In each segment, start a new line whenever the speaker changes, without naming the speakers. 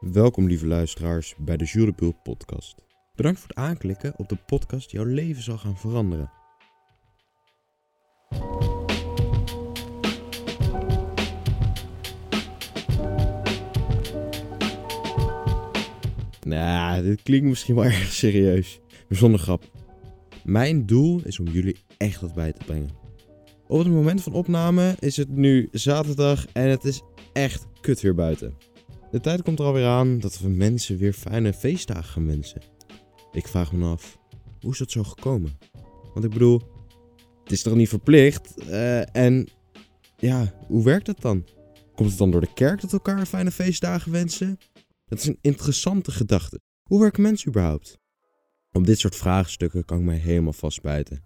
Welkom lieve luisteraars bij de Jules de Pul podcast. Bedankt voor het aanklikken op de podcast die jouw leven zal gaan veranderen. Nou, dit klinkt misschien wel erg serieus, maar zonder grap. Mijn doel is om jullie echt wat bij te brengen. Op het moment van opname is het nu zaterdag en het is echt kut weer buiten. De tijd komt er alweer aan dat we mensen weer fijne feestdagen gaan wensen. Ik vraag me af, hoe is dat zo gekomen? Want ik bedoel, het is toch niet verplicht? Eh, en ja, hoe werkt dat dan? Komt het dan door de kerk dat elkaar fijne feestdagen wensen? Dat is een interessante gedachte. Hoe werken mensen überhaupt? Op dit soort vraagstukken kan ik mij helemaal vastbijten.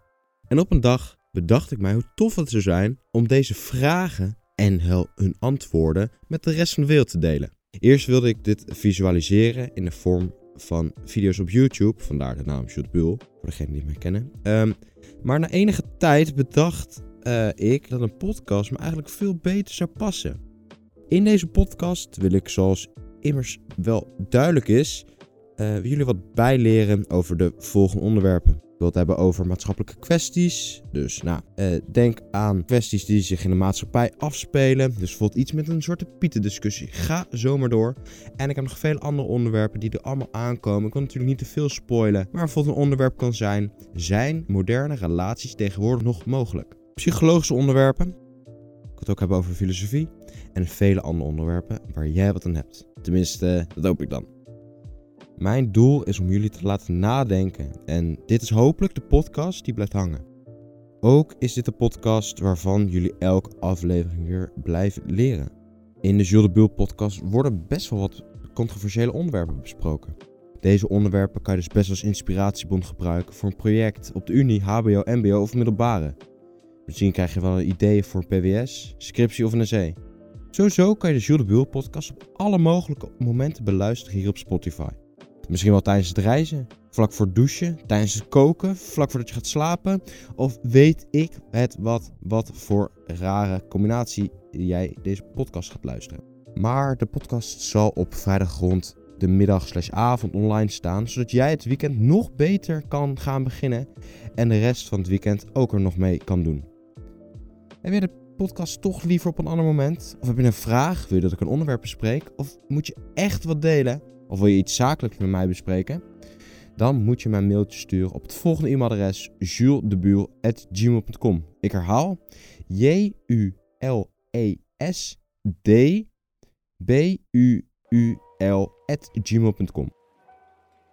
En op een dag bedacht ik mij hoe tof het zou zijn om deze vragen en hun antwoorden met de rest van de wereld te delen. Eerst wilde ik dit visualiseren in de vorm van video's op YouTube, vandaar de naam Shootbull, voor degenen die mij kennen. Um, maar na enige tijd bedacht uh, ik dat een podcast me eigenlijk veel beter zou passen. In deze podcast wil ik, zoals immers wel duidelijk is, uh, jullie wat bijleren over de volgende onderwerpen wil het hebben over maatschappelijke kwesties. Dus nou, eh, denk aan kwesties die zich in de maatschappij afspelen. Dus bijvoorbeeld iets met een soort Pieter-discussie. Ga zomaar door. En ik heb nog veel andere onderwerpen die er allemaal aankomen. Ik wil natuurlijk niet te veel spoilen. Maar bijvoorbeeld een onderwerp kan zijn: zijn moderne relaties tegenwoordig nog mogelijk? Psychologische onderwerpen. Ik wil het ook hebben over filosofie. En vele andere onderwerpen waar jij wat aan hebt. Tenminste, dat hoop ik dan. Mijn doel is om jullie te laten nadenken en dit is hopelijk de podcast die blijft hangen. Ook is dit de podcast waarvan jullie elke aflevering weer blijven leren. In de Jules de podcast worden best wel wat controversiële onderwerpen besproken. Deze onderwerpen kan je dus best als inspiratiebron gebruiken voor een project op de Unie, HBO, MBO of middelbare. Misschien krijg je wel een idee voor een PWS, scriptie of een essay. Sowieso kan je de Jules de podcast op alle mogelijke momenten beluisteren hier op Spotify. Misschien wel tijdens het reizen, vlak voor douchen, tijdens het koken, vlak voordat je gaat slapen. Of weet ik het wat, wat voor rare combinatie jij deze podcast gaat luisteren. Maar de podcast zal op vrijdag rond de middag slash avond online staan. Zodat jij het weekend nog beter kan gaan beginnen. En de rest van het weekend ook er nog mee kan doen. Heb je de podcast toch liever op een ander moment? Of heb je een vraag? Wil je dat ik een onderwerp bespreek? Of moet je echt wat delen? Of wil je iets zakelijks met mij bespreken, dan moet je mij een mailtje sturen op het volgende e-mailadres julesdebuul.gmail.com. Ik herhaal J-U-L-E-S-D B-U-U-L.gmail.com.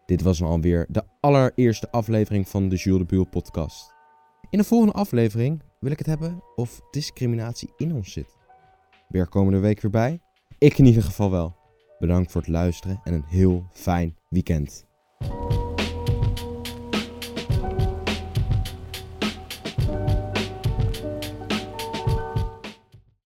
Dit was dan alweer de allereerste aflevering van de Jules de Buul podcast. In de volgende aflevering wil ik het hebben of discriminatie in ons zit. Weer komende week weer bij? Ik in ieder geval wel. Bedankt voor het luisteren en een heel fijn weekend.